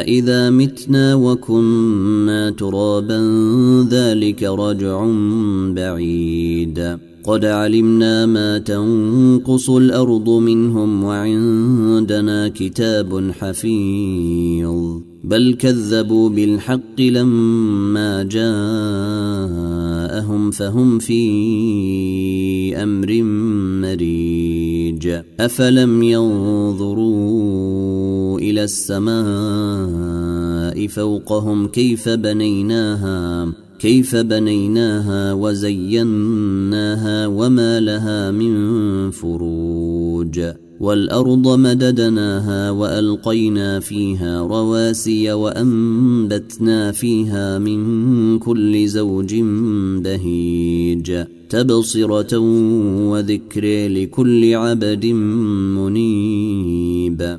أإذا متنا وكنا ترابا ذلك رجع بعيد قد علمنا ما تنقص الأرض منهم وعندنا كتاب حفيظ بل كذبوا بالحق لما جاءهم فهم في أمر مريج أفلم ينظروا إلى السماء فوقهم كيف بنيناها كيف بنيناها وزيناها وما لها من فروج. والأرض مددناها وألقينا فيها رواسي وأنبتنا فيها من كل زوج بهيج. تبصرة وذكر لكل عبد منيب.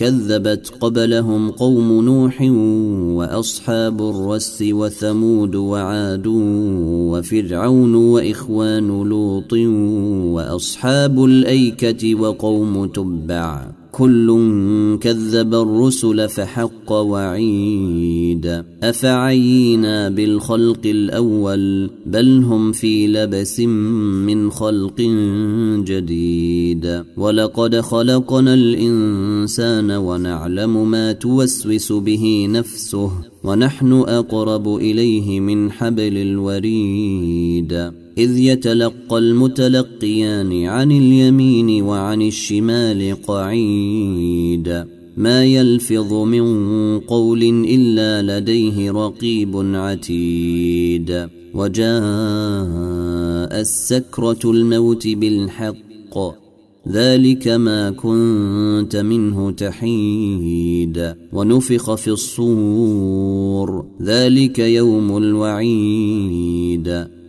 كذبت قبلهم قوم نوح وأصحاب الرس وثمود وعاد وفرعون وإخوان لوط وأصحاب الأيكة وقوم تبع كل كذب الرسل فحق وعيد. أفعينا بالخلق الأول بل هم في لبس من خلق جديد. ولقد خلقنا الإنسان ونعلم ما توسوس به نفسه. ونحن أقرب إليه من حبل الوريد. إذ يتلقى المتلقيان عن اليمين وعن الشمال قعيد. ما يلفظ من قول إلا لديه رقيب عتيد. وجاء السكرة الموت بالحق. ذلك ما كنت منه تحيد ونفخ في الصور. ذلك يوم الوعيد.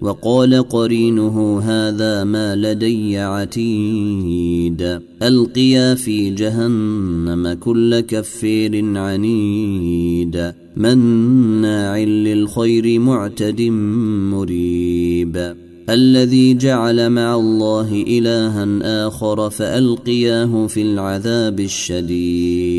وقال قرينه هذا ما لدي عتيد. ألقيا في جهنم كل كفير عنيد. مناع للخير معتد مريب. الذي جعل مع الله إلها آخر فألقياه في العذاب الشديد.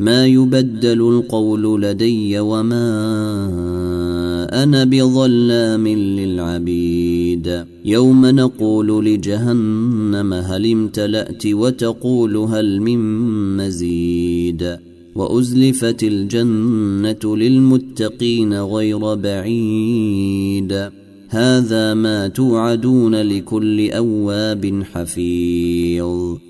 ما يبدل القول لدي وما أنا بظلام للعبيد. يوم نقول لجهنم هل امتلأت وتقول هل من مزيد. وأزلفت الجنة للمتقين غير بعيد. هذا ما توعدون لكل أواب حفيظ.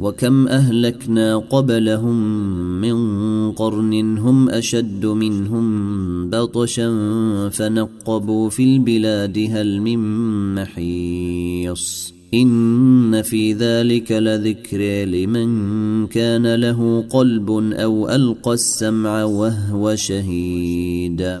وكم أهلكنا قبلهم من قرن هم أشد منهم بطشا فنقبوا في البلاد هل من محيص. إن في ذلك لذكر لمن كان له قلب أو ألقى السمع وهو شهيد.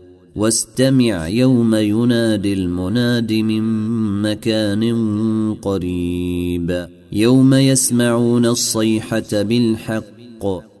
واستمع يوم ينادي المناد من مكان قريب. يوم يسمعون الصيحة بالحق.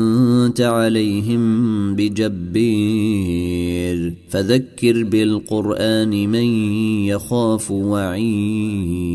انت عليهم بجبير فذكر بالقرآن من يخاف وعيد